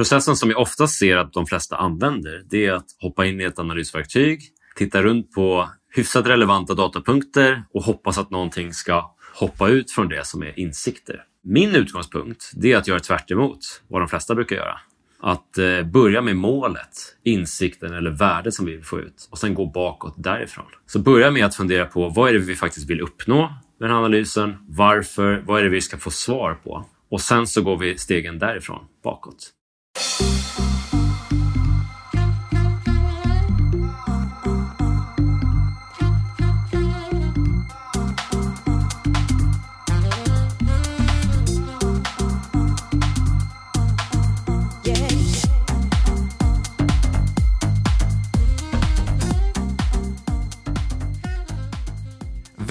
Processen som jag oftast ser att de flesta använder, det är att hoppa in i ett analysverktyg, titta runt på hyfsat relevanta datapunkter och hoppas att någonting ska hoppa ut från det som är insikter. Min utgångspunkt det är att göra tvärt vad de flesta brukar göra. Att eh, börja med målet, insikten eller värdet som vi vill få ut och sen gå bakåt därifrån. Så börja med att fundera på vad är det vi faktiskt vill uppnå med den här analysen? Varför? Vad är det vi ska få svar på? Och sen så går vi stegen därifrån bakåt. Música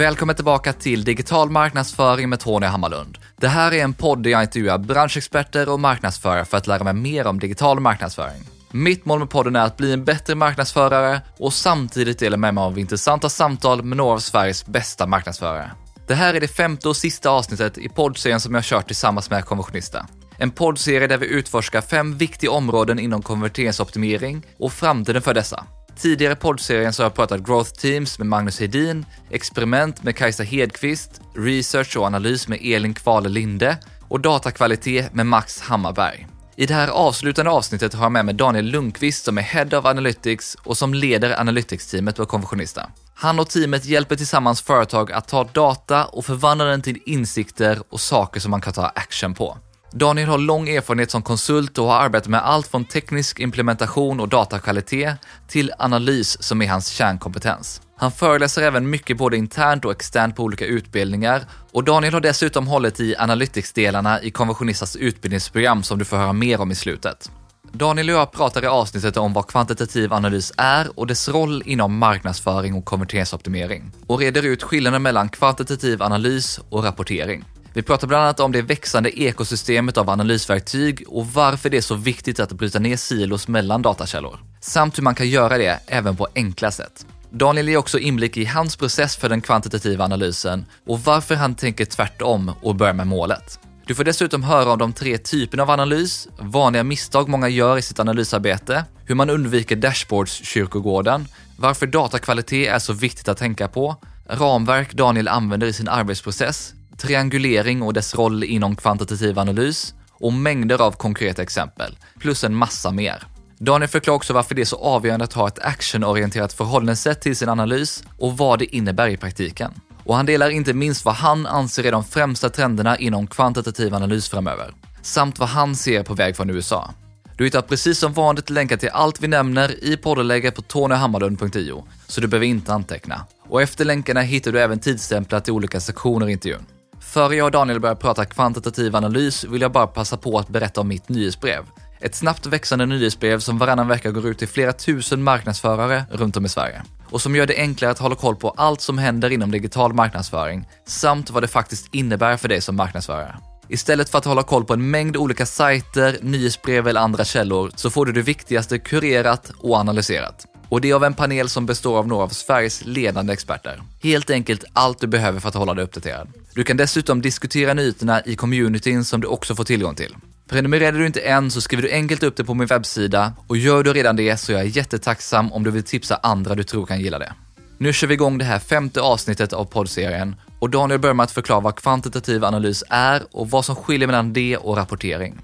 Välkommen tillbaka till Digital marknadsföring med Tony Hammarlund. Det här är en podd där jag intervjuar branschexperter och marknadsförare för att lära mig mer om digital marknadsföring. Mitt mål med podden är att bli en bättre marknadsförare och samtidigt dela med mig av intressanta samtal med några av Sveriges bästa marknadsförare. Det här är det femte och sista avsnittet i poddserien som jag kört tillsammans med Konversionista. En poddserie där vi utforskar fem viktiga områden inom konverteringsoptimering och framtiden för dessa. Tidigare poddserien så har jag pratat Growth Teams med Magnus Hedin, experiment med Kajsa Hedqvist, research och analys med Elin Kvale Linde och datakvalitet med Max Hammarberg. I det här avslutande avsnittet har jag med mig Daniel Lundqvist som är Head of Analytics och som leder Analytics-teamet på konventionista. Han och teamet hjälper tillsammans företag att ta data och förvandla den till insikter och saker som man kan ta action på. Daniel har lång erfarenhet som konsult och har arbetat med allt från teknisk implementation och datakvalitet till analys som är hans kärnkompetens. Han föreläser även mycket både internt och externt på olika utbildningar och Daniel har dessutom hållit i Analytics-delarna i Konventionistas utbildningsprogram som du får höra mer om i slutet. Daniel och jag pratar i avsnittet om vad kvantitativ analys är och dess roll inom marknadsföring och konverteringsoptimering och reder ut skillnaden mellan kvantitativ analys och rapportering. Vi pratar bland annat om det växande ekosystemet av analysverktyg och varför det är så viktigt att bryta ner silos mellan datakällor. Samt hur man kan göra det även på enkla sätt. Daniel ger också inblick i hans process för den kvantitativa analysen och varför han tänker tvärtom och börjar med målet. Du får dessutom höra om de tre typerna av analys, vanliga misstag många gör i sitt analysarbete, hur man undviker dashboards-kyrkogården, varför datakvalitet är så viktigt att tänka på, ramverk Daniel använder i sin arbetsprocess triangulering och dess roll inom kvantitativ analys och mängder av konkreta exempel, plus en massa mer. Daniel förklarar också varför det är så avgörande att ha ett actionorienterat förhållningssätt till sin analys och vad det innebär i praktiken. Och han delar inte minst vad han anser är de främsta trenderna inom kvantitativ analys framöver, samt vad han ser på väg från USA. Du hittar precis som vanligt länkar till allt vi nämner i poddenlägget på tonyhammarlund.io, så du behöver inte anteckna. Och efter länkarna hittar du även tidsstämplar till olika sektioner i intervjun. Före jag och Daniel börjar prata kvantitativ analys vill jag bara passa på att berätta om mitt nyhetsbrev. Ett snabbt växande nyhetsbrev som varannan vecka går ut till flera tusen marknadsförare runt om i Sverige och som gör det enklare att hålla koll på allt som händer inom digital marknadsföring samt vad det faktiskt innebär för dig som marknadsförare. Istället för att hålla koll på en mängd olika sajter, nyhetsbrev eller andra källor så får du det viktigaste kurerat och analyserat. Och det är av en panel som består av några av Sveriges ledande experter. Helt enkelt allt du behöver för att hålla dig uppdaterad. Du kan dessutom diskutera nyheterna i communityn som du också får tillgång till. Prenumererar du inte än så skriver du enkelt upp det på min webbsida och gör du redan det så är jag jättetacksam om du vill tipsa andra du tror kan gilla det. Nu kör vi igång det här femte avsnittet av poddserien och Daniel börjar med att förklara vad kvantitativ analys är och vad som skiljer mellan det och rapportering.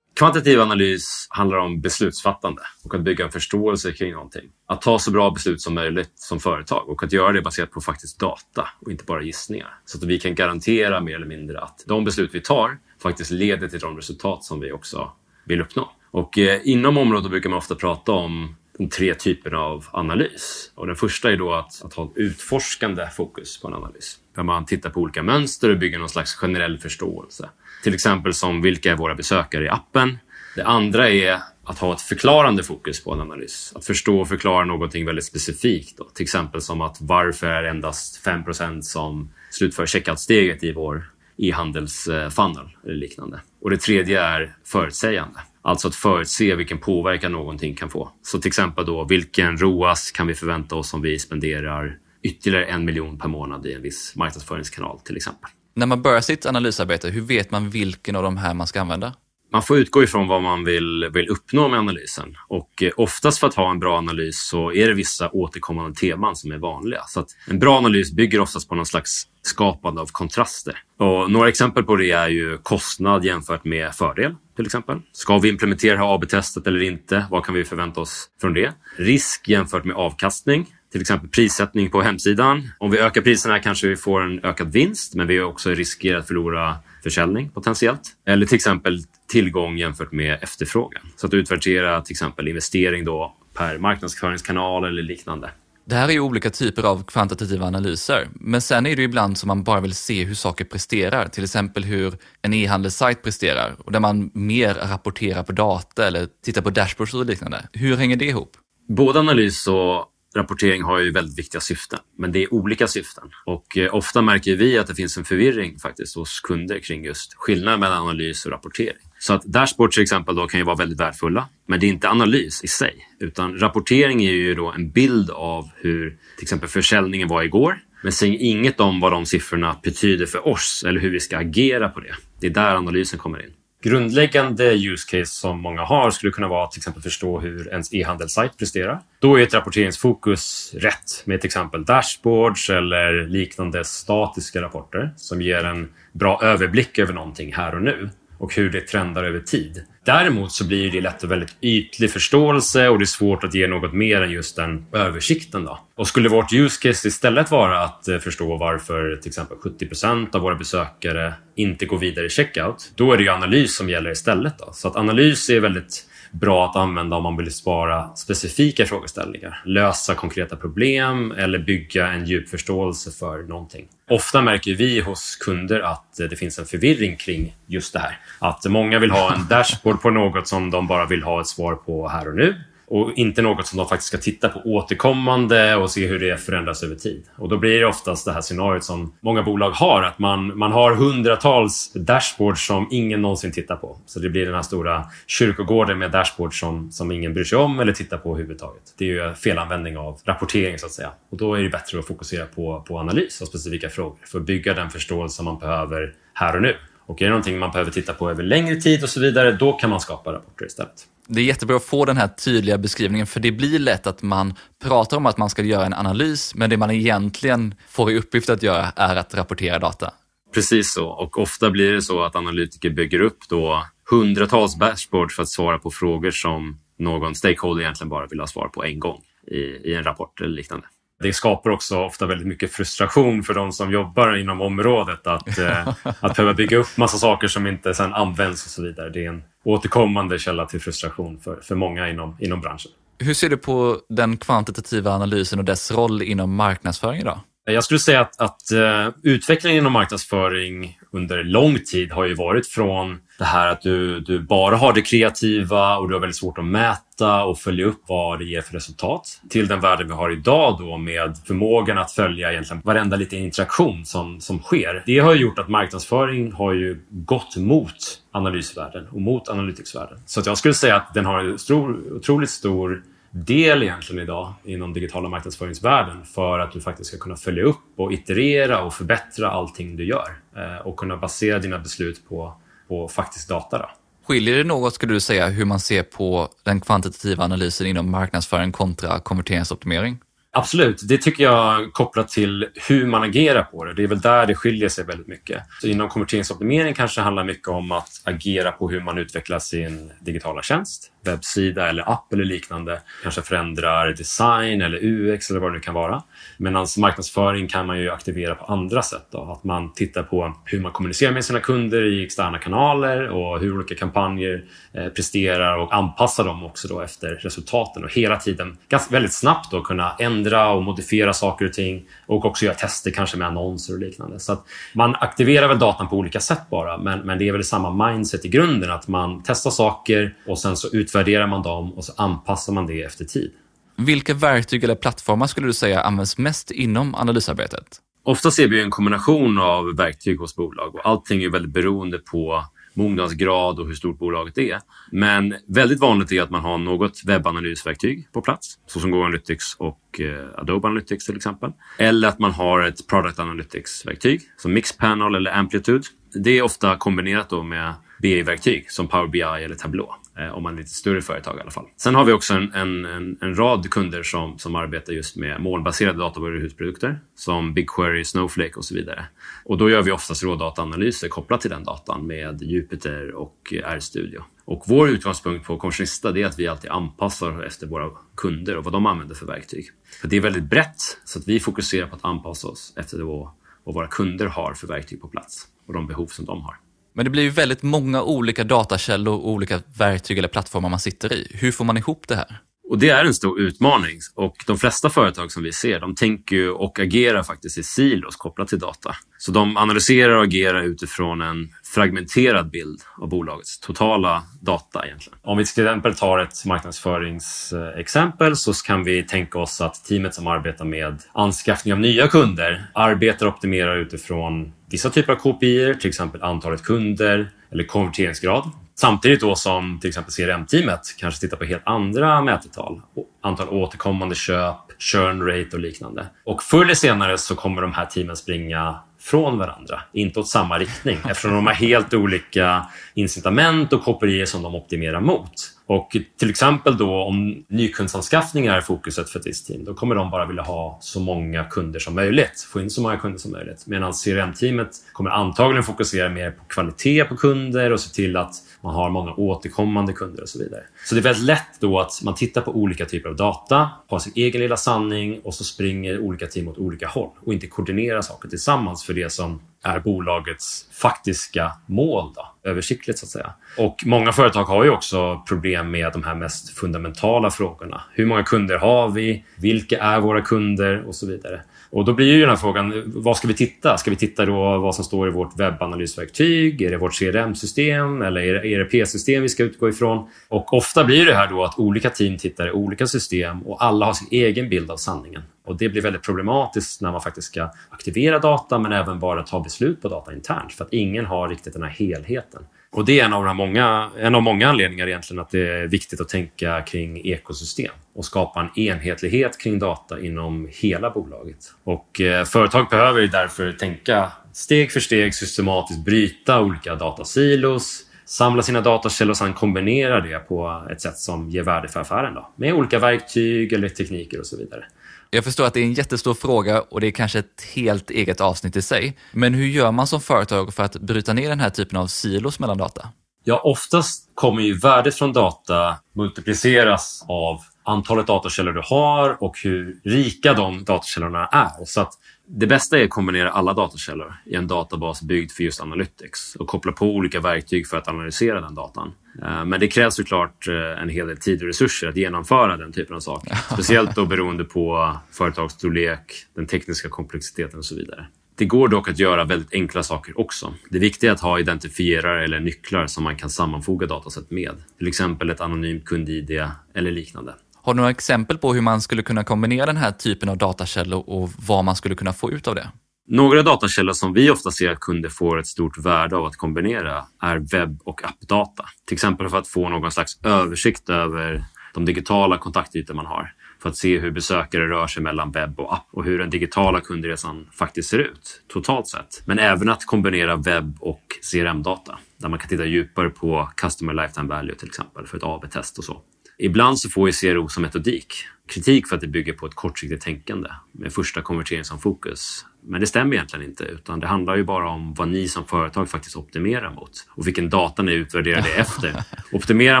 Kvantitativ analys handlar om beslutsfattande och att bygga en förståelse kring någonting. Att ta så bra beslut som möjligt som företag och att göra det baserat på faktiskt data och inte bara gissningar. Så att vi kan garantera mer eller mindre att de beslut vi tar faktiskt leder till de resultat som vi också vill uppnå. Och eh, inom området brukar man ofta prata om de tre typerna av analys. Och den första är då att, att ha ett utforskande fokus på en analys. Där man tittar på olika mönster och bygger någon slags generell förståelse. Till exempel som vilka är våra besökare i appen? Det andra är att ha ett förklarande fokus på en analys. Att förstå och förklara någonting väldigt specifikt. Då. Till exempel som att varför är det endast 5% som slutför checkout-steget i vår e-handelsfunnel eh, eller liknande. Och det tredje är förutsägande. Alltså att förutse vilken påverkan någonting kan få. Så till exempel då, vilken ROAS kan vi förvänta oss om vi spenderar ytterligare en miljon per månad i en viss marknadsföringskanal till exempel. När man börjar sitt analysarbete, hur vet man vilken av de här man ska använda? man får utgå ifrån vad man vill, vill uppnå med analysen. Och eh, oftast för att ha en bra analys så är det vissa återkommande teman som är vanliga. Så att en bra analys bygger oftast på någon slags skapande av kontraster. Och några exempel på det är ju kostnad jämfört med fördel till exempel. Ska vi implementera det här AB-testet eller inte? Vad kan vi förvänta oss från det? Risk jämfört med avkastning till exempel prissättning på hemsidan. Om vi ökar priserna kanske vi får en ökad vinst, men vi också riskerar att förlora försäljning potentiellt. Eller till exempel tillgång jämfört med efterfrågan. Så att utvärdera till exempel investering då per marknadsföringskanal eller liknande. Det här är ju olika typer av kvantitativa analyser, men sen är det ibland som man bara vill se hur saker presterar, till exempel hur en e-handelssajt presterar och där man mer rapporterar på data eller tittar på dashboards och liknande. Hur hänger det ihop? Både analys och rapportering har ju väldigt viktiga syften, men det är olika syften. Och eh, ofta märker vi att det finns en förvirring faktiskt hos kunder kring just skillnaden mellan analys och rapportering. Så att dashboards till exempel då kan ju vara väldigt värdefulla, men det är inte analys i sig, utan rapportering är ju då en bild av hur till exempel försäljningen var igår, men säger inget om vad de siffrorna betyder för oss eller hur vi ska agera på det. Det är där analysen kommer in grundläggande use case som många har skulle kunna vara att till exempel förstå hur ens e-handelssajt presterar. Då är ett rapporteringsfokus rätt med till exempel dashboards eller liknande statiska rapporter som ger en bra överblick över någonting här och nu och hur det trendar över tid. Däremot så blir det lätt en väldigt ytlig förståelse och det är svårt att ge något mer än just den översikten. Då. Och skulle vårt use case istället vara att eh, förstå varför till exempel 70 procent av våra besökare inte går vidare i checkout, då är det ju analys som gäller istället. Då. Så att analys är väldigt bra att använda om man vill svara specifika frågeställningar, lösa konkreta problem eller bygga en djup förståelse för någonting. Ofta märker vi hos kunder att det finns en förvirring kring just det här. Att många vill ha en dashboard på något som de bara vill ha ett svar på här och nu och inte något som de faktiskt ska titta på återkommande och se hur det förändras över tid. Och då blir det oftast det här scenariot som många bolag har, att man, man har hundratals dashboards som ingen någonsin tittar på. Så det blir den här stora kyrkogården med dashboards som, som ingen bryr sig om eller tittar på överhuvudtaget. Det är ju felanvändning av rapportering så att säga. Och då är det bättre att fokusera på, på analys av specifika frågor för att bygga den förståelse man behöver här och nu. Och är det någonting man behöver titta på över längre tid och så vidare, då kan man skapa rapporter istället. Det är jättebra att få den här tydliga beskrivningen, för det blir lätt att man pratar om att man ska göra en analys, men det man egentligen får i uppgift att göra är att rapportera data. Precis så, och ofta blir det så att analytiker bygger upp då hundratals dashboards för att svara på frågor som någon stakeholder egentligen bara vill ha svar på en gång i, i en rapport eller liknande. Det skapar också ofta väldigt mycket frustration för de som jobbar inom området att, eh, att behöva bygga upp massa saker som inte sen används och så vidare. Det är en återkommande källa till frustration för, för många inom, inom branschen. Hur ser du på den kvantitativa analysen och dess roll inom marknadsföring idag? Jag skulle säga att, att uh, utvecklingen inom marknadsföring under lång tid har ju varit från det här att du, du bara har det kreativa och du har väldigt svårt att mäta och följa upp vad det ger för resultat till den världen vi har idag då med förmågan att följa egentligen varenda liten interaktion som, som sker. Det har gjort att marknadsföring har ju gått mot analysvärlden och mot analyticsvärlden. Så att jag skulle säga att den har en stor, otroligt stor del egentligen idag inom digitala marknadsföringsvärlden för att du faktiskt ska kunna följa upp och iterera och förbättra allting du gör eh, och kunna basera dina beslut på, på faktisk data. Då. Skiljer det något, skulle du säga, hur man ser på den kvantitativa analysen inom marknadsföring kontra konverteringsoptimering? Absolut, det tycker jag kopplat till hur man agerar på det. Det är väl där det skiljer sig väldigt mycket. Så inom konverteringsoptimering kanske det handlar mycket om att agera på hur man utvecklar sin digitala tjänst webbsida eller app eller liknande kanske förändrar design eller UX eller vad det nu kan vara. Medan marknadsföring kan man ju aktivera på andra sätt. Då. Att man tittar på hur man kommunicerar med sina kunder i externa kanaler och hur olika kampanjer eh, presterar och anpassar dem också då efter resultaten och hela tiden ganska väldigt snabbt då kunna ändra och modifiera saker och ting och också göra tester kanske med annonser och liknande. Så att man aktiverar väl datan på olika sätt bara men, men det är väl samma mindset i grunden att man testar saker och sen så utvecklar utvärderar man dem och så anpassar man det efter tid. Vilka verktyg eller plattformar skulle du säga används mest inom analysarbetet? Ofta ser vi en kombination av verktyg hos bolag och allting är väldigt beroende på mognadsgrad och hur stort bolaget är. Men väldigt vanligt är att man har något webbanalysverktyg på plats, såsom Google Analytics och eh, Adobe Analytics till exempel. Eller att man har ett Product Analytics-verktyg som Mixpanel eller Amplitude. Det är ofta kombinerat då med BI-verktyg som Power BI eller Tableau. Eh, om man är lite större företag i alla fall. Sen har vi också en, en, en, en rad kunder som, som arbetar just med molnbaserade datavaruhusprodukter som BigQuery, Snowflake och så vidare. Och då gör vi oftast rådataanalyser kopplat till den datan med Jupyter och RStudio. Och vår utgångspunkt på Conchista är att vi alltid anpassar efter våra kunder och vad de använder för verktyg. För det är väldigt brett så att vi fokuserar på att anpassa oss efter vad, vad våra kunder har för verktyg på plats och de behov som de har. Men det blir ju väldigt många olika datakällor och olika verktyg eller plattformar man sitter i. Hur får man ihop det här? Och Det är en stor utmaning och de flesta företag som vi ser de tänker och agerar faktiskt i silos kopplat till data. Så de analyserar och agerar utifrån en fragmenterad bild av bolagets totala data egentligen. Om vi till exempel tar ett marknadsföringsexempel så kan vi tänka oss att teamet som arbetar med anskaffning av nya kunder arbetar och optimerar utifrån vissa typer av KPI, till exempel antalet kunder eller konverteringsgrad. Samtidigt då som till exempel CRM-teamet kanske tittar på helt andra mätetal. Antal återkommande köp, churn rate och liknande. Och förr eller senare så kommer de här teamen springa från varandra, inte åt samma riktning eftersom de har helt olika incitament och KPI som de optimerar mot. Och till exempel då om nykundsanskaffning är fokuset för ett visst team, då kommer de bara vilja ha så många kunder som möjligt, få in så många kunder som möjligt. Medan CRM-teamet kommer antagligen fokusera mer på kvalitet på kunder och se till att man har många återkommande kunder och så vidare. Så det är väldigt lätt då att man tittar på olika typer av data, har sin egen lilla sanning och så springer olika team åt olika håll och inte koordinerar saker tillsammans för det som är bolagets faktiska mål då, översiktligt så att säga. Och många företag har ju också problem med de här mest fundamentala frågorna. Hur många kunder har vi? Vilka är våra kunder? Och så vidare. Och då blir ju den här frågan, vad ska vi titta? Ska vi titta då vad som står i vårt webbanalysverktyg? Är det vårt CRM-system eller är det ERP-system vi ska utgå ifrån? Och ofta blir det här då att olika team tittar i olika system och alla har sin egen bild av sanningen. Och det blir väldigt problematiskt när man faktiskt ska aktivera data men även bara ta beslut på data internt för att ingen har riktigt den här helheten. Och det är en av, de många, en av många anledningar egentligen att det är viktigt att tänka kring ekosystem och skapa en enhetlighet kring data inom hela bolaget. Och eh, företag behöver därför tänka steg för steg systematiskt bryta olika datasilos, samla sina datakällor och sedan kombinera det på ett sätt som ger värde för affären då, med olika verktyg eller tekniker och så vidare. Jag förstår att det är en jättestor fråga och det är kanske ett helt eget avsnitt i sig. Men hur gör man som företag för att bryta ner den här typen av silos mellan data? Ja, oftast kommer ju värdet från data multipliceras av antalet datakällor du har och hur rika de datakällorna är. Så att det bästa är att kombinera alla datakällor i en databas byggd för just Analytics och koppla på olika verktyg för att analysera den datan. Eh, men det krävs såklart eh, en hel del tid och resurser att genomföra den typen av saker. Speciellt då beroende på företagsstorlek, den tekniska komplexiteten och så vidare. Det går dock att göra väldigt enkla saker också. Det viktiga är att ha identifierare eller nycklar som man kan sammanfoga dataset med. Till exempel ett anonymt kund-id eller liknande. Har du några exempel på hur man skulle kunna kombinera den här typen av datakällor och vad man skulle kunna få ut av det? Några datakällor som vi ofta ser att kunder får ett stort värde av att kombinera är webb och appdata. Till exempel för att få någon slags översikt över de digitala kontaktytor man har för att se hur besökare rör sig mellan webb och app och hur den digitala kundresan faktiskt ser ut totalt sett. Men även att kombinera webb och CRM-data där man kan titta djupare på Customer Lifetime Value till exempel för ett AB-test och så. Ibland så får ju CRO som metodik kritik för att det bygger på ett kortsiktigt tänkande med första konvertering som fokus. Men det stämmer egentligen inte, utan det handlar ju bara om vad ni som företag faktiskt optimerar mot och vilken data ni utvärderar det efter. Optimerar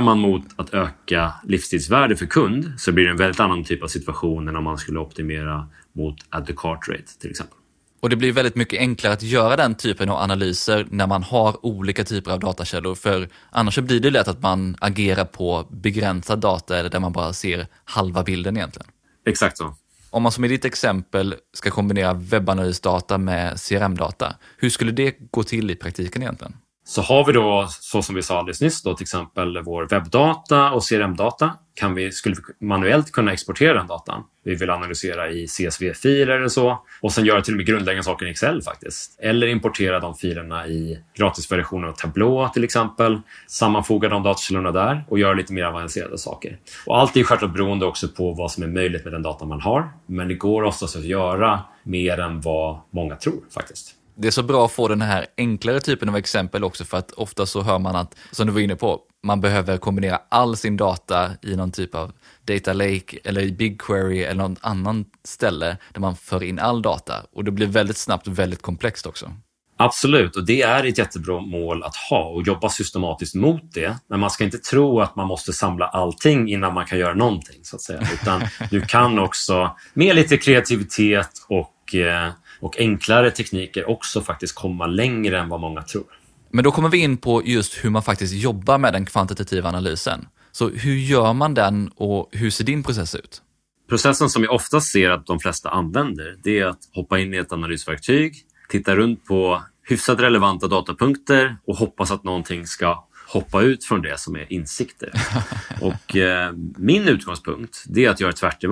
man mot att öka livstidsvärde för kund så blir det en väldigt annan typ av situation än om man skulle optimera mot add to cart rate till exempel. Och det blir väldigt mycket enklare att göra den typen av analyser när man har olika typer av datakällor. För annars blir det lätt att man agerar på begränsad data eller där man bara ser halva bilden egentligen. Exakt så. Om man som i ditt exempel ska kombinera webbanalysdata med CRM-data, hur skulle det gå till i praktiken egentligen? Så har vi då, så som vi sa alldeles nyss, då, till exempel vår webbdata och CRM-data. Kan vi, skulle vi manuellt kunna exportera den datan. Vi vill analysera i CSV-filer eller så. Och sen göra till och med grundläggande saker i Excel faktiskt. Eller importera de filerna i gratisversionen av Tableau till exempel. Sammanfoga de datakällorna där och göra lite mer avancerade saker. Och allt är självklart beroende också på vad som är möjligt med den data man har. Men det går oftast att göra mer än vad många tror faktiskt. Det är så bra att få den här enklare typen av exempel också för att ofta så hör man att, som du var inne på, man behöver kombinera all sin data i någon typ av data lake eller i BigQuery eller någon annan ställe där man för in all data och det blir väldigt snabbt väldigt komplext också. Absolut, och det är ett jättebra mål att ha och jobba systematiskt mot det. Men man ska inte tro att man måste samla allting innan man kan göra någonting. så att säga. Utan du kan också med lite kreativitet och, eh, och enklare tekniker också faktiskt komma längre än vad många tror. Men då kommer vi in på just hur man faktiskt jobbar med den kvantitativa analysen. Så hur gör man den och hur ser din process ut? Processen som jag ofta ser att de flesta använder, det är att hoppa in i ett analysverktyg, titta runt på hyfsat relevanta datapunkter och hoppas att någonting ska hoppa ut från det som är insikter. Och eh, min utgångspunkt det är att göra tvärt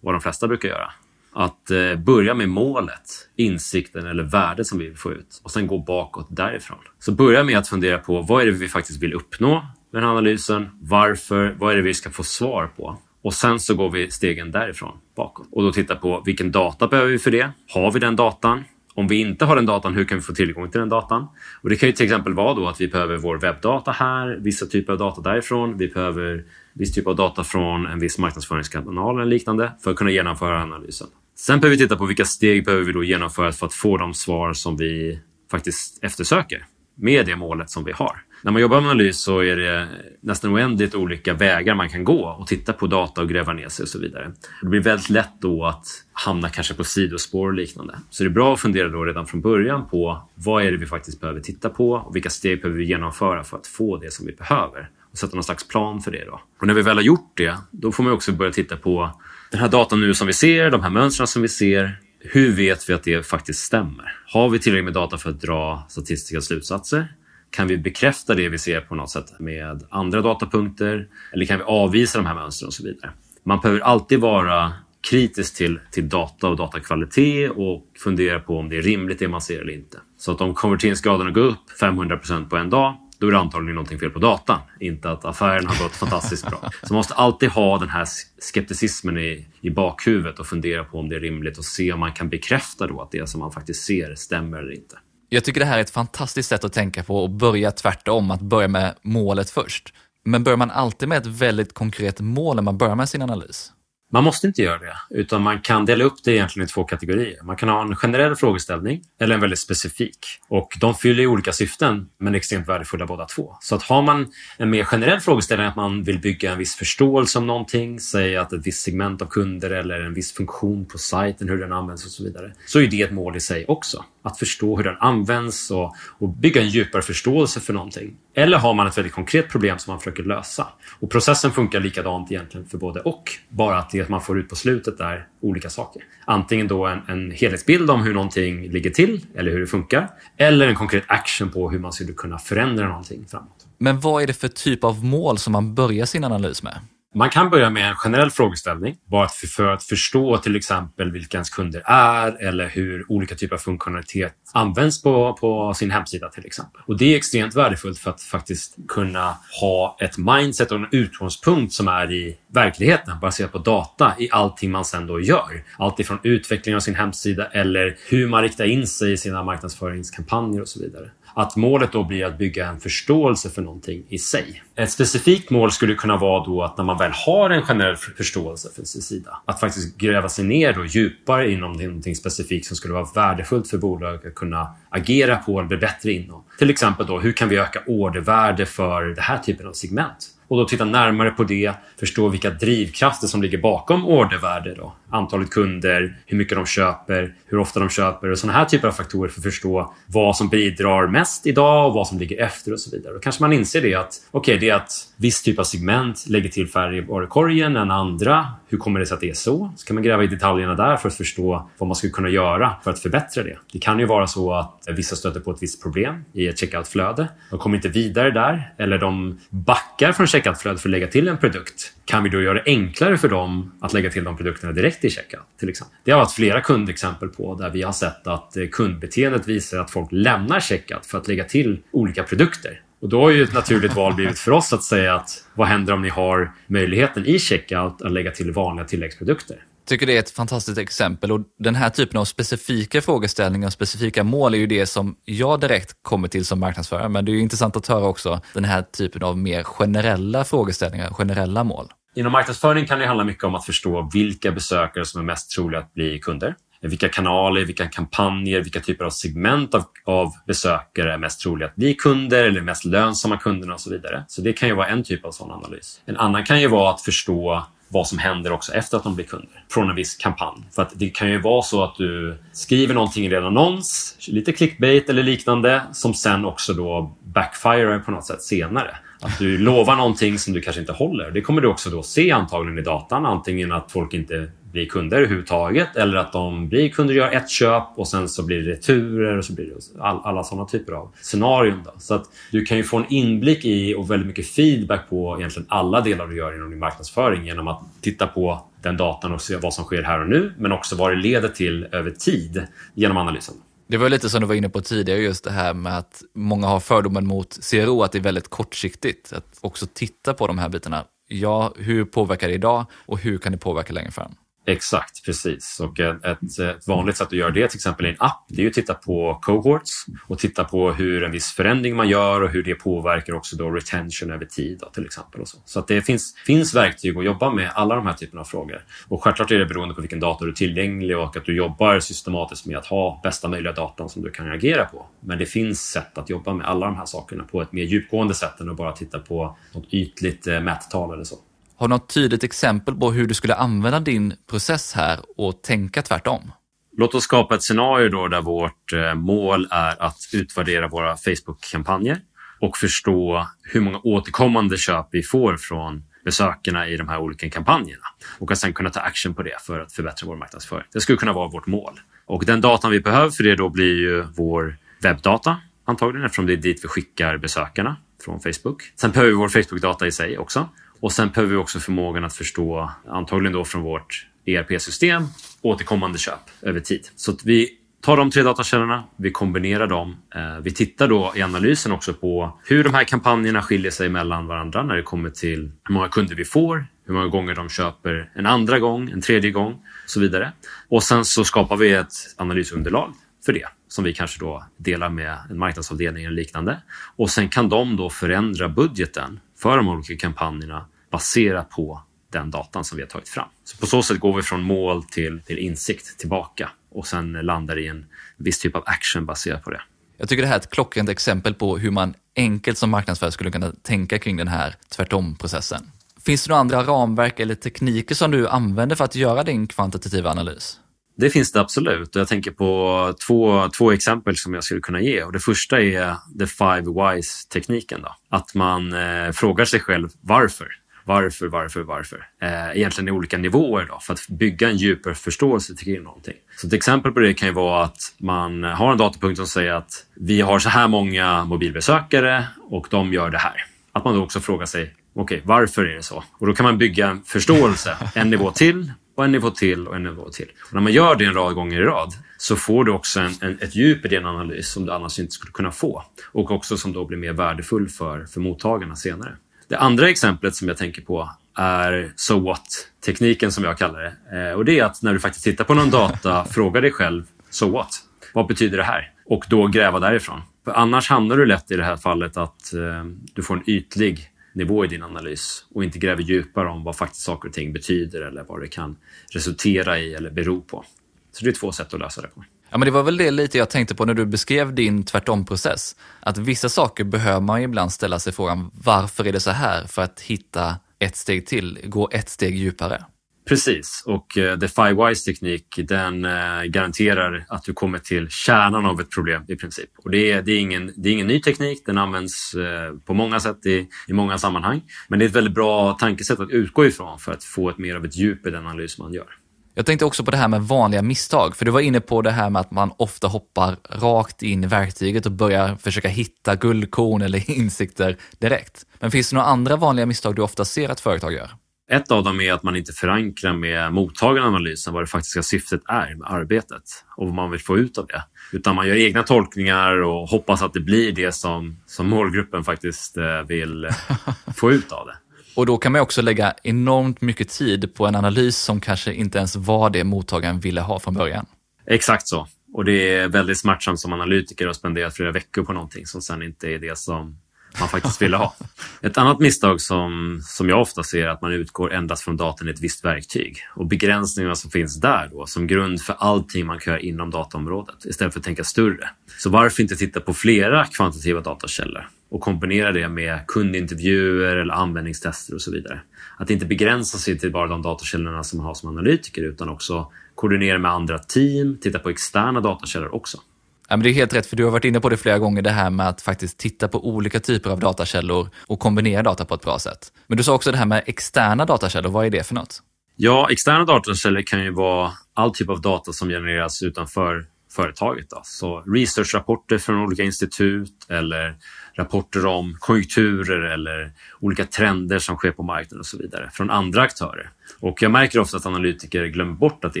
vad de flesta brukar göra. Att eh, börja med målet, insikten eller värdet som vi vill få ut och sen gå bakåt därifrån. Så börja med att fundera på vad är det vi faktiskt vill uppnå med den här analysen? Varför? Vad är det vi ska få svar på? Och sen så går vi stegen därifrån bakåt och då titta på vilken data behöver vi för det? Har vi den datan? Om vi inte har den datan, hur kan vi få tillgång till den datan? Och det kan ju till exempel vara då att vi behöver vår webbdata här, vissa typer av data därifrån. Vi behöver viss typ av data från en viss marknadsföringskanal eller liknande för att kunna genomföra analysen. Sen behöver vi titta på vilka steg behöver vi då genomföra för att få de svar som vi faktiskt eftersöker med det målet som vi har. När man jobbar med analys så är det nästan oändligt olika vägar man kan gå och titta på data och gräva ner sig och så vidare. Det blir väldigt lätt då att hamna kanske på sidospår och liknande. Så det är bra att fundera då redan från början på vad är det vi faktiskt behöver titta på och vilka steg behöver vi genomföra för att få det som vi behöver sätta någon slags plan för det. Då. Och när vi väl har gjort det, då får man också börja titta på den här datan nu som vi ser, de här mönstren som vi ser. Hur vet vi att det faktiskt stämmer? Har vi tillräckligt med data för att dra statistiska slutsatser? Kan vi bekräfta det vi ser på något sätt med andra datapunkter? Eller kan vi avvisa de här mönstren och så vidare? Man behöver alltid vara kritisk till, till data och datakvalitet och fundera på om det är rimligt det man ser eller inte. Så att om konverteringsgraden går upp 500 procent på en dag, då är det antagligen någonting fel på datan. Inte att affären har gått fantastiskt bra. Så man måste alltid ha den här skepticismen i, i bakhuvudet och fundera på om det är rimligt och se om man kan bekräfta då att det som man faktiskt ser stämmer eller inte. Jag tycker det här är ett fantastiskt sätt att tänka på och börja tvärtom, att börja med målet först. Men börjar man alltid med ett väldigt konkret mål när man börjar med sin analys? Man måste inte göra det, utan man kan dela upp det egentligen i två kategorier. Man kan ha en generell frågeställning eller en väldigt specifik. Och de fyller olika syften, men är extremt värdefulla båda två. Så att har man en mer generell frågeställning, att man vill bygga en viss förståelse om någonting, säg att ett visst segment av kunder eller en viss funktion på sajten, hur den används och så vidare, så är det ett mål i sig också. Att förstå hur den används och, och bygga en djupare förståelse för någonting. Eller har man ett väldigt konkret problem som man försöker lösa. Och processen funkar likadant egentligen för både och. Bara att det man får ut på slutet är olika saker. Antingen då en, en helhetsbild om hur någonting ligger till eller hur det funkar. Eller en konkret action på hur man skulle kunna förändra någonting framåt. Men vad är det för typ av mål som man börjar sin analys med? Man kan börja med en generell frågeställning, bara för att förstå till exempel vilka ens kunder är eller hur olika typer av funktionalitet används på, på sin hemsida till exempel. Och Det är extremt värdefullt för att faktiskt kunna ha ett mindset och en utgångspunkt som är i verkligheten baserat på data i allting man sen då gör. Allt ifrån utveckling av sin hemsida eller hur man riktar in sig i sina marknadsföringskampanjer och så vidare att målet då blir att bygga en förståelse för någonting i sig. Ett specifikt mål skulle kunna vara då att när man väl har en generell förståelse för sin sida, att faktiskt gräva sig ner då djupare inom någonting specifikt som skulle vara värdefullt för bolaget att kunna agera på eller bli bättre inom. Till exempel då, hur kan vi öka ordervärde för den här typen av segment? Och då titta närmare på det, förstå vilka drivkrafter som ligger bakom ordervärde. Då. Antalet kunder, hur mycket de köper, hur ofta de köper och sådana här typer av faktorer för att förstå vad som bidrar mest idag och vad som ligger efter och så vidare. Då kanske man inser det att okej, okay, det är att viss typ av segment lägger till färre i varukorgen än andra. Hur kommer det sig att det är så? Så kan man gräva i detaljerna där för att förstå vad man skulle kunna göra för att förbättra det. Det kan ju vara så att vissa stöter på ett visst problem i ett checkout-flöde. De kommer inte vidare där eller de backar från checkout-flödet för att lägga till en produkt. Kan vi då göra det enklare för dem att lägga till de produkterna direkt i checkout? Till exempel. Det har varit flera kundexempel på där vi har sett att kundbeteendet visar att folk lämnar checkout för att lägga till olika produkter. Och då har ju ett naturligt val blivit för oss att säga att vad händer om ni har möjligheten i checkout att lägga till vanliga tilläggsprodukter? tycker det är ett fantastiskt exempel och den här typen av specifika frågeställningar och specifika mål är ju det som jag direkt kommer till som marknadsförare. Men det är ju intressant att höra också den här typen av mer generella frågeställningar, generella mål. Inom marknadsföring kan det handla mycket om att förstå vilka besökare som är mest troliga att bli kunder. Vilka kanaler, vilka kampanjer, vilka typer av segment av, av besökare är mest troliga att bli kunder eller mest lönsamma kunderna och så vidare. Så det kan ju vara en typ av sån analys. En annan kan ju vara att förstå vad som händer också efter att de blir kunder från en viss kampanj. För att det kan ju vara så att du skriver någonting i en annons, lite clickbait eller liknande, som sen också då backfirar på något sätt senare. Att du lovar någonting som du kanske inte håller. Det kommer du också då se antagligen i datan. Antingen att folk inte blir kunder överhuvudtaget eller att de blir kunder och gör ett köp och sen så blir det returer och så blir det all, alla sådana typer av scenarion. Då. Så att du kan ju få en inblick i och väldigt mycket feedback på egentligen alla delar du gör inom din marknadsföring genom att titta på den datan och se vad som sker här och nu men också vad det leder till över tid genom analysen. Det var lite som du var inne på tidigare, just det här med att många har fördomen mot CRO, att det är väldigt kortsiktigt. Att också titta på de här bitarna. Ja, hur påverkar det idag och hur kan det påverka längre fram? Exakt, precis. Och ett, ett, vanligt sätt att göra det till exempel i en app, det är att titta på cohorts och titta på hur en viss förändring man gör och hur det påverkar också då retention över tid då, till exempel. Och så så att det finns, finns verktyg att jobba med alla de här typerna av frågor. Och självklart är det beroende på vilken dator du är tillgänglig och att du jobbar systematiskt med att ha bästa möjliga datan som du kan agera på. Men det finns sätt att jobba med alla de här sakerna på ett mer djupgående sätt än att bara titta på något ytligt eh, mättal eller så. Har du något tydligt exempel på hur du skulle använda din process här och tänka tvärtom? Låt oss skapa ett scenario då där vårt eh, mål är att utvärdera våra Facebook-kampanjer och förstå hur många återkommande köp vi får från besökarna i de här olika kampanjerna och att sen kunna ta action på det för att förbättra vår marknadsföring. Det skulle kunna vara vårt mål. Och den datan vi behöver för det då blir ju vår webbdata antagligen eftersom det är dit vi skickar besökarna från Facebook. Sen behöver vi vår Facebook-data i sig också och sen behöver vi också förmågan att förstå, antagligen då från vårt ERP-system, återkommande köp över tid. Så att vi tar de tre datakällorna, vi kombinerar dem. Eh, vi tittar då i analysen också på hur de här kampanjerna skiljer sig mellan varandra när det kommer till hur många kunder vi får, hur många gånger de köper en andra gång, en tredje gång och så vidare. Och sen så skapar vi ett analysunderlag för det som vi kanske då delar med en marknadsavdelning eller liknande. Och sen kan de då förändra budgeten för de olika kampanjerna baserat på den datan som vi har tagit fram. Så på så sätt går vi från mål till, till insikt tillbaka och sen landar i en viss typ av action baserat på det. Jag tycker det här är ett klockrent exempel på hur man enkelt som marknadsförare skulle kunna tänka kring den här tvärtom-processen. Finns det några andra ramverk eller tekniker som du använder för att göra din kvantitativa analys? Det finns det absolut. Jag tänker på två, två exempel som jag skulle kunna ge. Och det första är the five whys-tekniken. Att man eh, frågar sig själv varför. Varför, varför, varför? Eh, egentligen i olika nivåer då, för att bygga en djupare förståelse kring någonting. Så ett exempel på det kan ju vara att man har en datapunkt som säger att vi har så här många mobilbesökare och de gör det här. Att man då också frågar sig, okej, okay, varför är det så? Och då kan man bygga en förståelse en nivå till och en nivå till och en nivå till. Och när man gör det en rad gånger i rad så får du också en, en, ett djup i din analys som du annars inte skulle kunna få och också som då blir mer värdefull för, för mottagarna senare. Det andra exemplet som jag tänker på är so what-tekniken som jag kallar det. Eh, och det är att när du faktiskt tittar på någon data, fråga dig själv so what? Vad betyder det här? Och då gräva därifrån. För annars hamnar du lätt i det här fallet att eh, du får en ytlig nivå i din analys och inte gräver djupare om vad faktiskt saker och ting betyder eller vad det kan resultera i eller bero på. Så det är två sätt att lösa det på. Ja, men det var väl det lite jag tänkte på när du beskrev din tvärtom-process. Att vissa saker behöver man ibland ställa sig frågan, varför är det så här? För att hitta ett steg till, gå ett steg djupare. Precis, och eh, The Five Wise teknik den eh, garanterar att du kommer till kärnan av ett problem i princip. Och det är, det är, ingen, det är ingen ny teknik, den används eh, på många sätt i, i många sammanhang. Men det är ett väldigt bra tankesätt att utgå ifrån för att få ett mer av ett djup i den analys man gör. Jag tänkte också på det här med vanliga misstag, för du var inne på det här med att man ofta hoppar rakt in i verktyget och börjar försöka hitta guldkorn eller insikter direkt. Men finns det några andra vanliga misstag du ofta ser att företag gör? Ett av dem är att man inte förankrar med mottagaranalysen vad det faktiska syftet är med arbetet och vad man vill få ut av det. Utan man gör egna tolkningar och hoppas att det blir det som, som målgruppen faktiskt eh, vill få ut av det. Och då kan man också lägga enormt mycket tid på en analys som kanske inte ens var det mottagaren ville ha från början. Exakt så. Och det är väldigt smärtsamt som analytiker att spendera flera veckor på någonting som sen inte är det som man faktiskt ville ha. Ett annat misstag som, som jag ofta ser är att man utgår endast från datan i ett visst verktyg och begränsningarna som finns där då som grund för allting man kan göra inom dataområdet istället för att tänka större. Så varför inte titta på flera kvantitativa datakällor och kombinera det med kundintervjuer eller användningstester och så vidare. Att inte begränsa sig till bara de datakällorna som man har som analytiker utan också koordinera med andra team, titta på externa datakällor också. Ja, men det är helt rätt, för du har varit inne på det flera gånger, det här med att faktiskt titta på olika typer av datakällor och kombinera data på ett bra sätt. Men du sa också det här med externa datakällor, vad är det för något? Ja, externa datakällor kan ju vara all typ av data som genereras utanför företaget. Då. Så researchrapporter från olika institut eller rapporter om konjunkturer eller olika trender som sker på marknaden och så vidare från andra aktörer. Och jag märker ofta att analytiker glömmer bort att det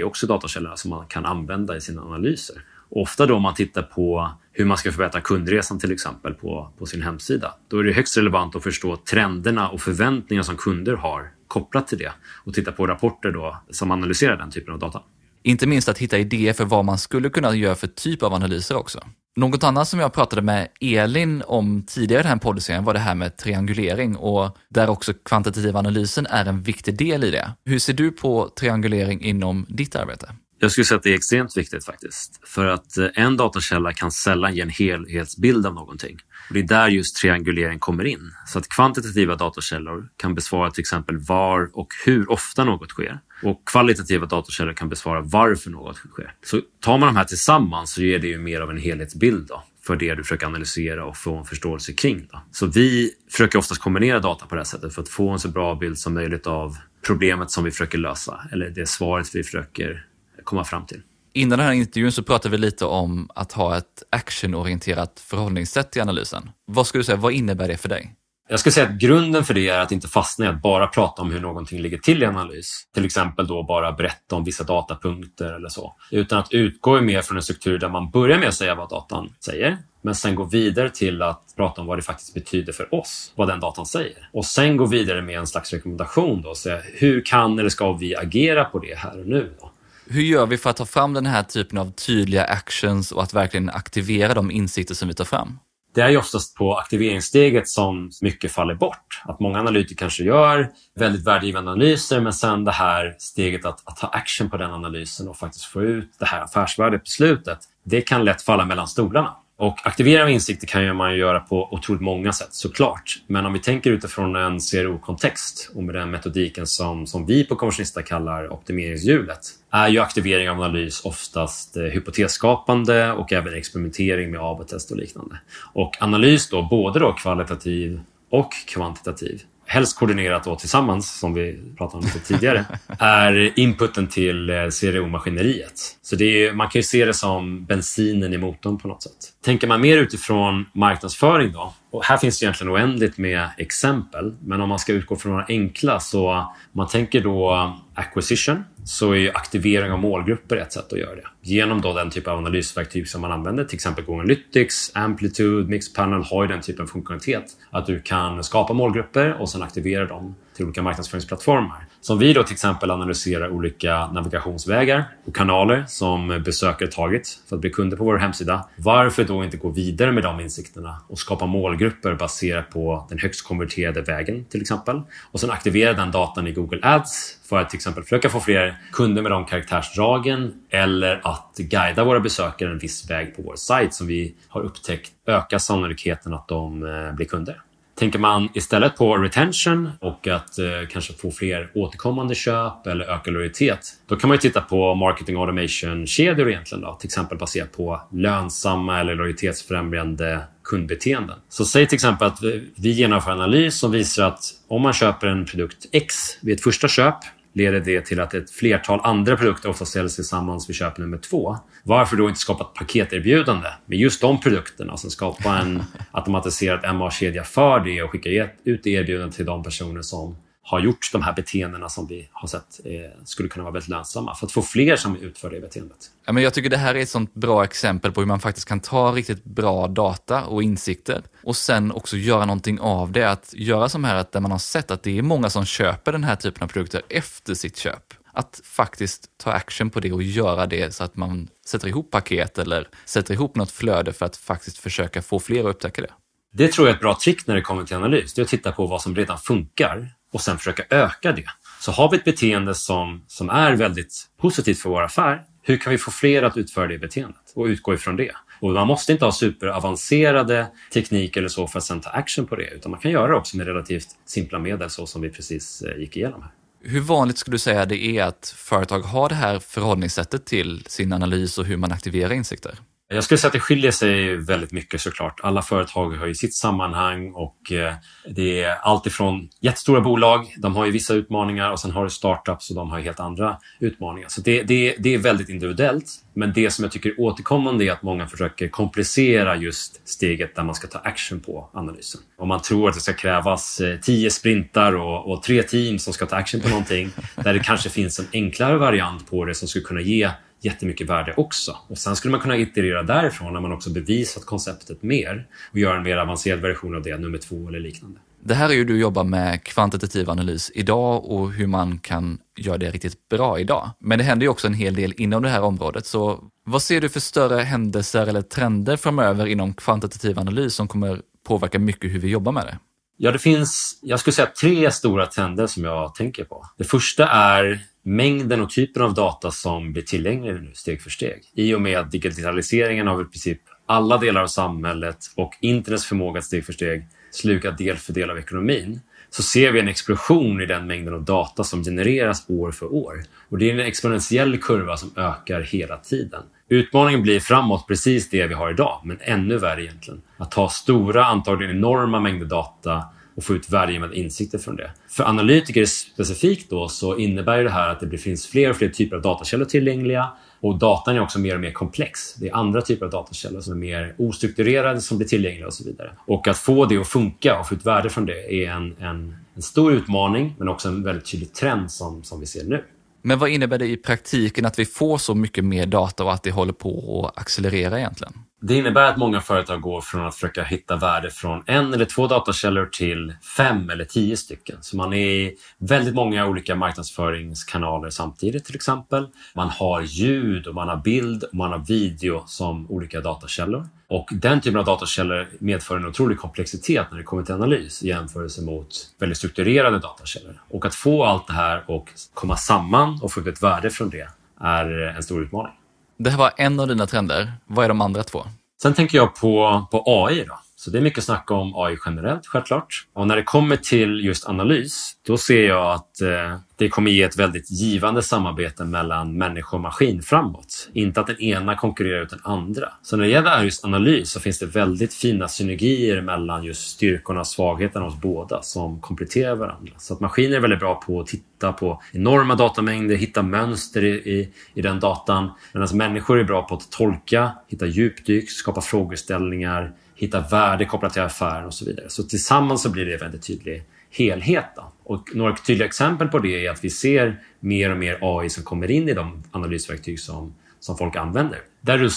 är också datakällorna som man kan använda i sina analyser. Ofta då om man tittar på hur man ska förbättra kundresan till exempel på, på sin hemsida. Då är det högst relevant att förstå trenderna och förväntningar som kunder har kopplat till det och titta på rapporter då som analyserar den typen av data. Inte minst att hitta idéer för vad man skulle kunna göra för typ av analyser också. Något annat som jag pratade med Elin om tidigare i den här poddserien var det här med triangulering och där också kvantitativa analysen är en viktig del i det. Hur ser du på triangulering inom ditt arbete? Jag skulle säga att det är extremt viktigt faktiskt. För att eh, en datakälla kan sällan ge en helhetsbild av någonting. Och det är där just triangulering kommer in. Så att kvantitativa datakällor kan besvara till exempel var och hur ofta något sker. Och kvalitativa datakällor kan besvara varför något sker. Så tar man de här tillsammans så ger det ju mer av en helhetsbild då, för det du försöker analysera och få en förståelse kring. Då. Så vi försöker oftast kombinera data på det här sättet för att få en så bra bild som möjligt av problemet som vi försöker lösa eller det svaret vi försöker komma fram till. Innan den här intervjun så pratade vi lite om att ha ett actionorienterat förhållningssätt i analysen. Vad skulle du säga, vad innebär det för dig? Jag skulle säga att grunden för det är att inte fastna i att bara prata om hur någonting ligger till i analys. Till exempel då bara berätta om vissa datapunkter eller så. Utan att utgå mer från en struktur där man börjar med att säga vad datan säger, men sen gå vidare till att prata om vad det faktiskt betyder för oss, vad den datan säger. Och sen gå vidare med en slags rekommendation då och säga hur kan eller ska vi agera på det här och nu? Då? Hur gör vi för att ta fram den här typen av tydliga actions och att verkligen aktivera de insikter som vi tar fram? Det är ju oftast på aktiveringssteget som mycket faller bort. Att många analytiker kanske gör väldigt värdegivande analyser men sen det här steget att, att ta action på den analysen och faktiskt få ut det här affärsvärdet på slutet. Det kan lätt falla mellan stolarna. Och aktivera insikter kan man ju göra på otroligt många sätt såklart. Men om vi tänker utifrån en CRO-kontext och med den metodiken som, som vi på Konversionista kallar optimeringshjulet är ju aktivering av analys oftast eh, hypotesskapande och även experimentering med AB-test och liknande. Och analys då både då kvalitativ och kvantitativ helst koordinerat då tillsammans, som vi pratade om lite tidigare, är inputen till eh, CRO-maskineriet. Så det är, man kan ju se det som bensinen i motorn på något sätt. Tänker man mer utifrån marknadsföring då, och här finns det egentligen oändligt med exempel, men om man ska utgå från några enkla så man tänker då acquisition så är aktivering av målgrupper ett sätt att göra det. Genom då den typ av analysverktyg som man använder, till exempel Google Analytics, Amplitude, Mixpanel har ju den typen av funktionalitet. Att du kan skapa målgrupper och sen aktivera dem till olika marknadsföringsplattformar. Som vi då till exempel analyserar olika navigationsvägar och kanaler som besökare tagit för att bli kunder på vår hemsida. Varför då inte gå vidare med de insikterna och skapa målgrupper baserat på den högst konverterade vägen till exempel. Och sen aktivera den datan i Google Ads för att till exempel försöka få fler kunder med de karaktärsdragen eller att guida våra besökare en viss väg på vår sajt som vi har upptäckt ökar sannolikheten att de eh, blir kunder. Tänker man istället på retention och att eh, kanske få fler återkommande köp eller öka lojalitet, då kan man titta på marketing automation-kedjor egentligen. Då, till exempel baserat på lönsamma eller lojalitetsfrämjande kundbeteenden. Så säg till exempel att vi genomför en analys som visar att om man köper en produkt X vid ett första köp leder det till att ett flertal andra produkter ofta säljs tillsammans vid köp nummer två. Varför då inte skapa ett paketerbjudande med just de produkterna? Alltså skapa en automatiserad MA-kedja för det och skicka ut det erbjudandet till de personer som har gjort de här beteendena som vi har sett eh, skulle kunna vara väldigt lönsamma för att få fler som utför det beteendet. Ja, men jag tycker det här är ett sånt bra exempel på hur man faktiskt kan ta riktigt bra data och insikter och sen också göra någonting av det. Att göra som här att där man har sett att det är många som köper den här typen av produkter efter sitt köp. Att faktiskt ta action på det och göra det så att man sätter ihop paket eller sätter ihop något flöde för att faktiskt försöka få fler att upptäcka det. Det tror jag är ett bra trick när det kommer till analys. Det är att titta på vad som redan funkar och sen försöka öka det. Så har vi ett beteende som, som är väldigt positivt för vår affär, hur kan vi få fler att utföra det beteendet och utgå ifrån det? Och man måste inte ha superavancerade tekniker eller så för att sen ta action på det, utan man kan göra det också med relativt simpla medel så som vi precis eh, gick igenom här. Hur vanligt skulle du säga det är att företag har det här förhållningssättet till sin analys och hur man aktiverar insikter? Jag skulle säga att det skiljer sig väldigt mycket såklart. Alla företag har ju sitt sammanhang och eh, det är allt ifrån jättestora bolag, de har ju vissa utmaningar och sen har du startups och de har helt andra utmaningar. Så det, det, det är väldigt individuellt. Men det som jag tycker är återkommande är att många försöker komplicera just steget där man ska ta action på analysen. Om man tror att det ska krävas eh, tio sprintar och, och tre team som ska ta action på någonting där det kanske finns en enklare variant på det som skulle kunna ge jättemycket värde också. Och sen skulle man kunna iterera därifrån när man också bevisat konceptet mer och göra en mer avancerad version av det, nummer två eller liknande. Det här är ju du jobbar med kvantitativ analys idag och hur man kan göra det riktigt bra idag. Men det händer ju också en hel del inom det här området. Så vad ser du för större händelser eller trender framöver inom kvantitativ analys som kommer påverka mycket hur vi jobbar med det? Ja, det finns, jag skulle säga tre stora trender som jag tänker på. Det första är mängden och typen av data som blir tillgänglig nu steg för steg. I och med digitaliseringen av i princip alla delar av samhället och internets förmåga att steg för steg sluka del för del av ekonomin så ser vi en explosion i den mängden av data som genereras år för år. Och Det är en exponentiell kurva som ökar hela tiden. Utmaningen blir framåt precis det vi har idag, men ännu värre egentligen. Att ta stora, antagligen enorma mängder data och få ut värdegemensamma insikter från det. För analytiker specifikt då så innebär det här att det finns fler och fler typer av datakällor tillgängliga och datan är också mer och mer komplex. Det är andra typer av datakällor som är mer ostrukturerade som blir tillgängliga och så vidare. Och att få det att funka och få ut värde från det är en, en, en stor utmaning men också en väldigt tydlig trend som, som vi ser nu. Men vad innebär det i praktiken att vi får så mycket mer data och att det håller på att accelerera egentligen? Det innebär att många företag går från att försöka hitta värde från en eller två datakällor till fem eller tio stycken. Så man är i väldigt många olika marknadsföringskanaler samtidigt till exempel. Man har ljud och man har bild och man har video som olika datakällor. Och den typen av datakällor medför en otrolig komplexitet när det kommer till analys i jämförelse mot väldigt strukturerade datakällor. Och att få allt det här och komma samman och få ut ett värde från det är en stor utmaning. Det här var en av dina trender. Vad är de andra två? Sen tänker jag på, på AI. Då. Så det är mycket snack om AI generellt, självklart. Och när det kommer till just analys, då ser jag att eh, det kommer ge ett väldigt givande samarbete mellan människa och maskin framåt. Inte att den ena konkurrerar ut den andra. Så när det gäller just analys så finns det väldigt fina synergier mellan just styrkorna och svagheterna hos båda som kompletterar varandra. Så att maskiner är väldigt bra på att titta på enorma datamängder, hitta mönster i, i, i den datan. Medan människor är bra på att tolka, hitta djupdyk, skapa frågeställningar, hitta värde kopplat till affären och så vidare. Så tillsammans så blir det en väldigt tydlig helhet. Då. Och några tydliga exempel på det är att vi ser mer och mer AI som kommer in i de analysverktyg som, som folk använder. Där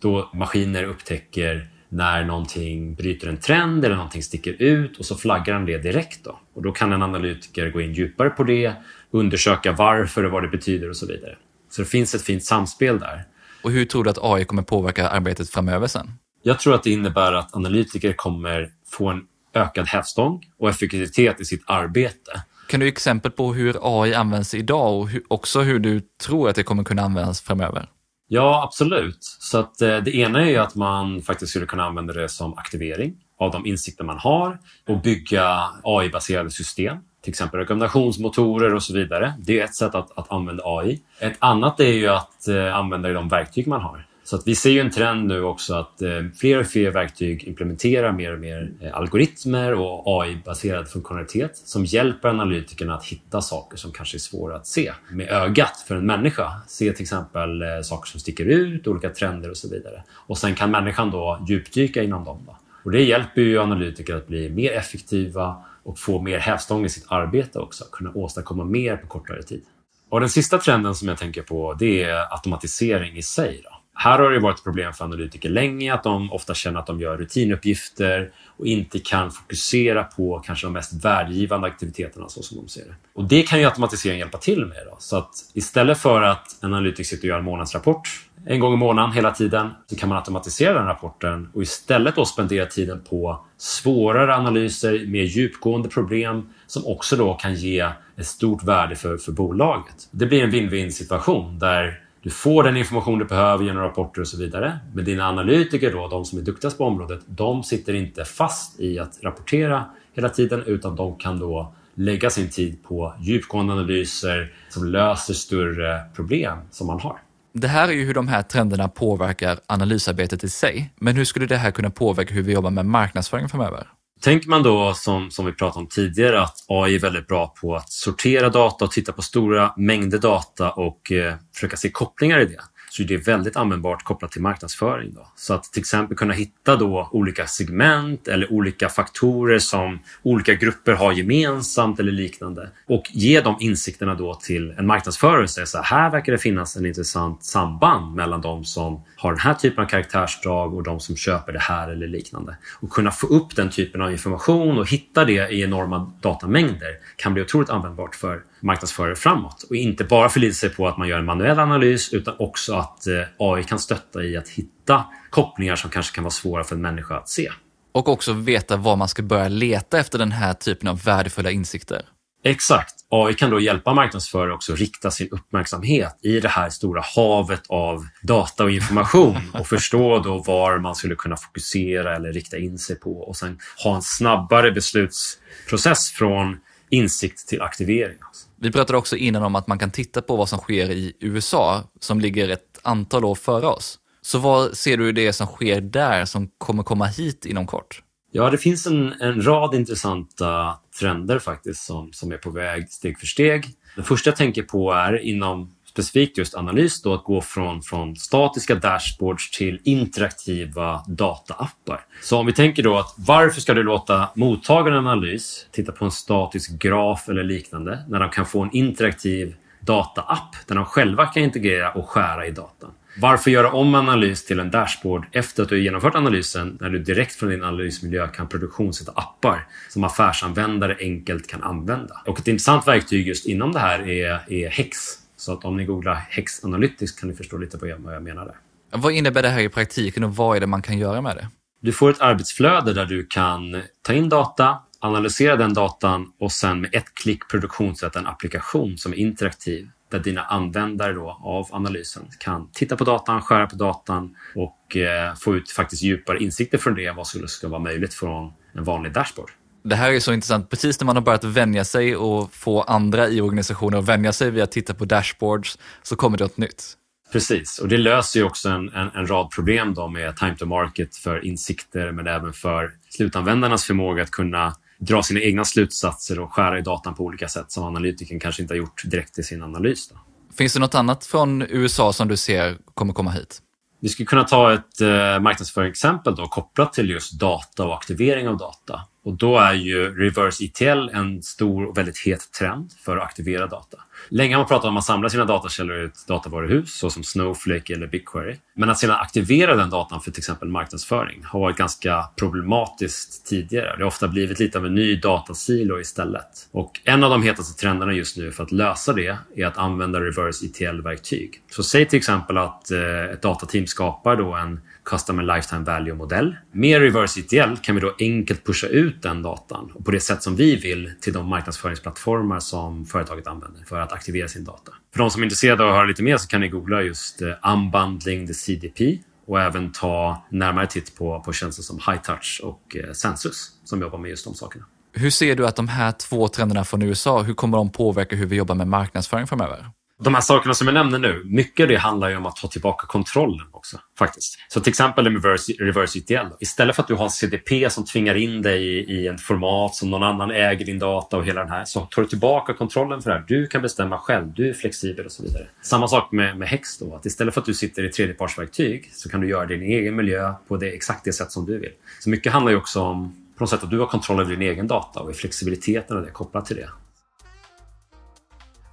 då maskiner upptäcker när någonting bryter en trend eller någonting sticker ut och så flaggar den det direkt. Då. Och då kan en analytiker gå in djupare på det, undersöka varför och vad det betyder och så vidare. Så det finns ett fint samspel där. Och hur tror du att AI kommer påverka arbetet framöver sen? Jag tror att det innebär att analytiker kommer få en ökad hävstång och effektivitet i sitt arbete. Kan du ge exempel på hur AI används idag och också hur du tror att det kommer kunna användas framöver? Ja, absolut. Så att, eh, det ena är ju att man faktiskt skulle kunna använda det som aktivering av de insikter man har och bygga AI-baserade system till exempel rekommendationsmotorer och så vidare. Det är ett sätt att, att använda AI. Ett annat är ju att eh, använda de verktyg man har. Så att vi ser ju en trend nu också att eh, fler och fler verktyg implementerar mer och mer eh, algoritmer och AI-baserad funktionalitet som hjälper analytikerna att hitta saker som kanske är svåra att se med ögat för en människa. Se till exempel eh, saker som sticker ut, olika trender och så vidare. Och sen kan människan då djupdyka inom dem. Då. Och det hjälper ju analytiker att bli mer effektiva och få mer hävstång i sitt arbete också. Kunna åstadkomma mer på kortare tid. Och den sista trenden som jag tänker på det är automatisering i sig. Då. Här har det varit ett problem för analytiker länge att de ofta känner att de gör rutinuppgifter och inte kan fokusera på kanske de mest värdegivande aktiviteterna så som de ser det. Och det kan ju automatisering hjälpa till med. Då. Så att istället för att en analytiker sitter och gör en månadsrapport en gång i månaden hela tiden så kan man automatisera den rapporten och istället då spendera tiden på svårare analyser, mer djupgående problem som också då kan ge ett stort värde för, för bolaget. Det blir en win-win situation där du får den information du behöver genom rapporter och så vidare. Men dina analytiker, då, de som är duktigast på området, de sitter inte fast i att rapportera hela tiden utan de kan då lägga sin tid på djupgående analyser som löser större problem som man har. Det här är ju hur de här trenderna påverkar analysarbetet i sig. Men hur skulle det här kunna påverka hur vi jobbar med marknadsföring framöver? Tänker man då som, som vi pratade om tidigare att AI är väldigt bra på att sortera data och titta på stora mängder data och eh, försöka se kopplingar i det? Så är det väldigt användbart kopplat till marknadsföring. Då. Så att till exempel kunna hitta då olika segment eller olika faktorer som olika grupper har gemensamt eller liknande och ge de insikterna då till en marknadsförare och säga så här, här verkar det finnas en intressant samband mellan de som har den här typen av karaktärsdrag och de som köper det här eller liknande. Och kunna få upp den typen av information och hitta det i enorma datamängder kan bli otroligt användbart för marknadsförare framåt. Och inte bara förlita sig på att man gör en manuell analys utan också att eh, AI kan stötta i att hitta kopplingar som kanske kan vara svåra för en människa att se. Och också veta var man ska börja leta efter den här typen av värdefulla insikter. Exakt. AI kan då hjälpa marknadsförare också att rikta sin uppmärksamhet i det här stora havet av data och information och förstå då var man skulle kunna fokusera eller rikta in sig på och sen ha en snabbare beslutsprocess från insikt till aktivering. Vi pratade också innan om att man kan titta på vad som sker i USA som ligger ett antal år före oss. Så vad ser du det som sker där som kommer komma hit inom kort? Ja, det finns en, en rad intressanta trender faktiskt som, som är på väg steg för steg. Det första jag tänker på är inom specifikt just analys då att gå från, från statiska dashboards till interaktiva dataappar. Så om vi tänker då att varför ska du låta mottagaren analys titta på en statisk graf eller liknande när de kan få en interaktiv dataapp där de själva kan integrera och skära i datan. Varför göra om analys till en dashboard efter att du har genomfört analysen när du direkt från din analysmiljö kan produktionssätta appar som affärsanvändare enkelt kan använda? Och ett intressant verktyg just inom det här är, är Hex. Så att om ni googlar Hex Analytics kan ni förstå lite på vad jag menar där. Vad innebär det här i praktiken och vad är det man kan göra med det? Du får ett arbetsflöde där du kan ta in data, analysera den datan och sen med ett klick produktionssätta en applikation som är interaktiv där dina användare då av analysen kan titta på datan, skära på datan och eh, få ut faktiskt djupare insikter från det än vad som skulle vara möjligt från en vanlig dashboard. Det här är så intressant. Precis när man har börjat vänja sig och få andra i organisationer att vänja sig vid att titta på dashboards så kommer det något nytt. Precis, och det löser ju också en, en, en, rad problem då med time to market för insikter men även för slutanvändarnas förmåga att kunna dra sina egna slutsatser och skära i datan på olika sätt som analytikern kanske inte har gjort direkt i sin analys. Då. Finns det något annat från USA som du ser kommer komma hit? Vi skulle kunna ta ett eh, marknadsföringsexempel då, kopplat till just data och aktivering av data. Och då är ju reverse ETL en stor och väldigt het trend för att aktivera data. Länge har man pratat om att man samlar sina datakällor i ett datavaruhus såsom Snowflake eller BigQuery. Men att sedan aktivera den datan för till exempel marknadsföring har varit ganska problematiskt tidigare. Det har ofta blivit lite av en ny datasilo istället. Och en av de hetaste trenderna just nu för att lösa det är att använda reverse ETL-verktyg. Så säg till exempel att eh, ett datateam skapar då en Customer Lifetime Value-modell. Med Reverse ETL kan vi då enkelt pusha ut den datan och på det sätt som vi vill till de marknadsföringsplattformar som företaget använder för att aktivera sin data. För de som är intresserade av att höra lite mer så kan ni googla just eh, Unbundling the CDP och även ta närmare titt på, på tjänster som HighTouch och eh, Sensus som jobbar med just de sakerna. Hur ser du att de här två trenderna från USA, hur kommer de påverka hur vi jobbar med marknadsföring framöver? De här sakerna som jag nämner nu, mycket av det handlar ju om att ta tillbaka kontrollen också. faktiskt. Så till exempel med reverse, reverse ETL. Istället för att du har en CDP som tvingar in dig i, i en format som någon annan äger din data och hela den här, så tar du tillbaka kontrollen för det här. Du kan bestämma själv, du är flexibel och så vidare. Samma sak med, med Hex då, att istället för att du sitter i tredjepartsverktyg så kan du göra din egen miljö på det, exakt det sätt som du vill. Så mycket handlar ju också om på något sätt att du har kontroll över din egen data och är flexibiliteten och det kopplat till det.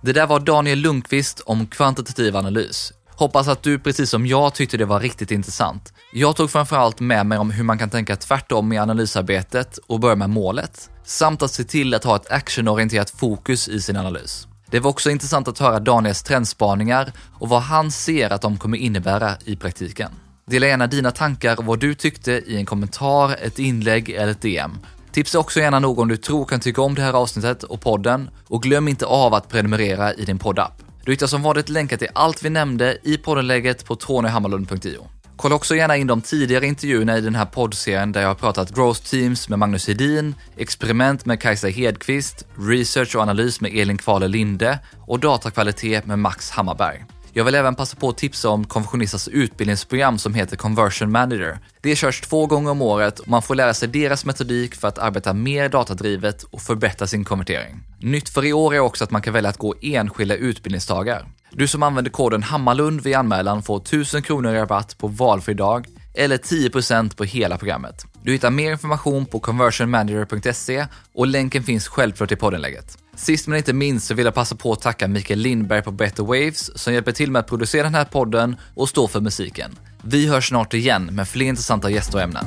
Det där var Daniel Lundqvist om kvantitativ analys. Hoppas att du precis som jag tyckte det var riktigt intressant. Jag tog framförallt med mig om hur man kan tänka tvärtom i analysarbetet och börja med målet, samt att se till att ha ett actionorienterat fokus i sin analys. Det var också intressant att höra Daniels trendspaningar och vad han ser att de kommer innebära i praktiken. Dela gärna dina tankar och vad du tyckte i en kommentar, ett inlägg eller ett DM. Tipsa också gärna någon du tror kan tycka om det här avsnittet och podden och glöm inte av att prenumerera i din poddapp. Du hittar som vanligt länkar till allt vi nämnde i poddenläget på tonyhammarlund.io. Kolla också gärna in de tidigare intervjuerna i den här poddserien där jag har pratat growth teams med Magnus Hedin, experiment med Kajsa Hedqvist, research och analys med Elin Kvale Linde och datakvalitet med Max Hammarberg. Jag vill även passa på att tipsa om Konfessionistas utbildningsprogram som heter Conversion Manager. Det körs två gånger om året och man får lära sig deras metodik för att arbeta mer datadrivet och förbättra sin konvertering. Nytt för i år är också att man kan välja att gå enskilda utbildningsdagar. Du som använder koden Hammarlund vid anmälan får 1000 kronor i rabatt på valfri dag eller 10% på hela programmet. Du hittar mer information på conversionmanager.se och länken finns självklart i poddenlägget. Sist men inte minst så vill jag passa på att tacka Mikael Lindberg på Better Waves som hjälper till med att producera den här podden och stå för musiken. Vi hörs snart igen med fler intressanta gäster och ämnen.